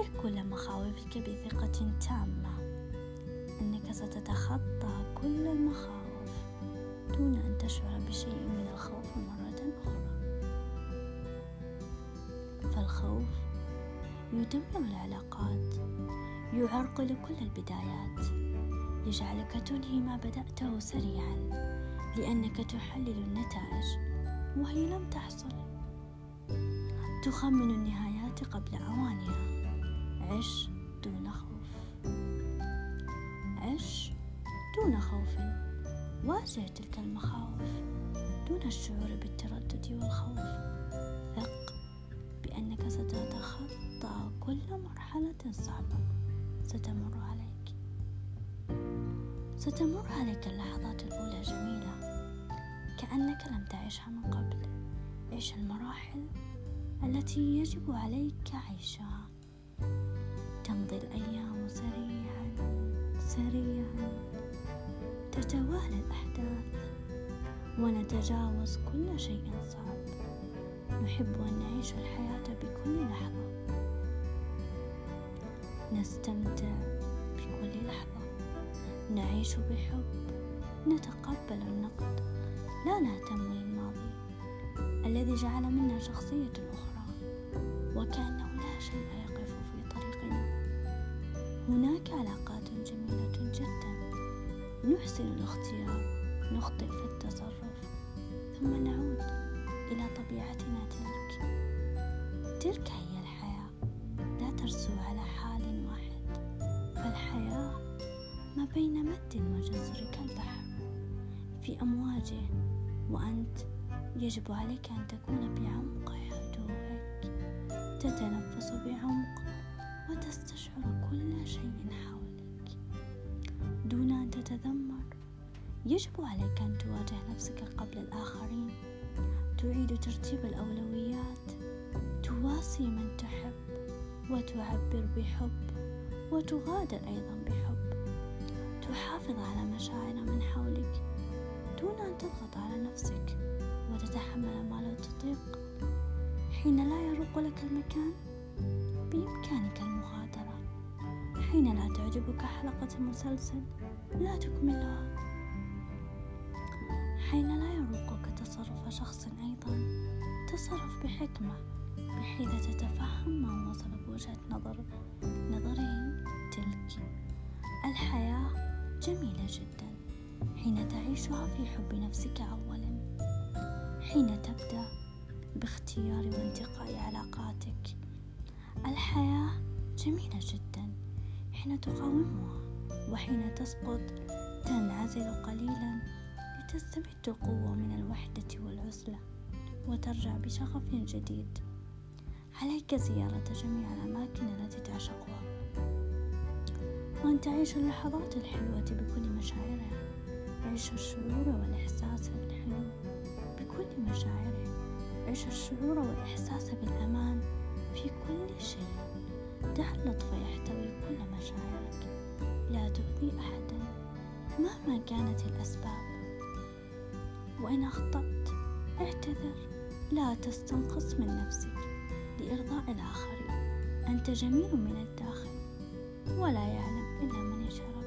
واجه كل مخاوفك بثقة تامة أنك ستتخطى كل المخاوف دون أن تشعر بشيء من الخوف مرة أخرى. فالخوف يدمر العلاقات يعرقل كل البدايات. يجعلك تنهي ما بدأته سريعا لأنك تحلل النتائج وهي لم تحصل. تخمن النهايات قبل أوانها. عش دون خوف. عش دون خوف. واجه تلك المخاوف دون الشعور بالتردد والخوف. ثق بأنك ستتخطى كل مرحلة صعبة. ستمر عليك. ستمر عليك اللحظات الأولى جميلة. كأنك لم تعيشها من قبل. عيش المراحل التي يجب عليك عيشها. تمضي الأيام سريعا سريعا. تتوالى الأحداث ونتجاوز كل شيء صعب. نحب أن نعيش الحياة بكل لحظة. نستمتع بكل لحظة. نعيش بحب. نتقبل النقد. لا نهتم للماضي. الذي جعل منا شخصية أخرى. وكأنه لا شيء هناك علاقات جميلة جدا. نحسن الاختيار نخطئ في التصرف ثم نعود إلى طبيعتنا تلك. تلك هي الحياة. لا ترسو على حال واحد. فالحياة ما بين مد وجزر كالبحر. في أمواجه وأنت يجب عليك أن تكون بعمق هدوءك تتنفس بعمق وتستشعر كل شيء حولك. دون أن تتذمر يجب عليك أن تواجه نفسك قبل الآخرين. تعيد ترتيب الأولويات. تواسي من تحب وتعبر بحب وتغادر أيضا بحب. تحافظ على مشاعر من حولك. دون أن تضغط على نفسك وتتحمل ما لا تطيق. حين لا يروق لك المكان بإمكانك المغادرة. حين لا تعجبك حلقة مسلسل لا تكملها. حين لا يروقك تصرف شخص أيضا تصرف بحكمة بحيث تتفهم ما وصل بوجهة نظر نظره تلك. الحياة جميلة جدا حين تعيشها في حب نفسك أولا. حين تبدأ باختيار وانتقاء علاقاتك. الحياة جميلة جدا. حين تقاومها وحين تسقط تنعزل قليلا لتستمد القوة من الوحدة والعزلة وترجع بشغف جديد. عليك زيارة جميع الأماكن التي تعشقها. وأن تعيش اللحظات الحلوة بكل مشاعرها. عيش الشعور والإحساس الحلو بكل مشاعره. عيش الشعور والإحساس بالأمان دع اللطف يحتوي كل مشاعرك. لا تؤذي أحدا مهما كانت الأسباب. وإن أخطأت اعتذر. لا تستنقص من نفسك لإرضاء الآخرين. أنت جميل من الداخل ولا يعلم إلا من يشاء.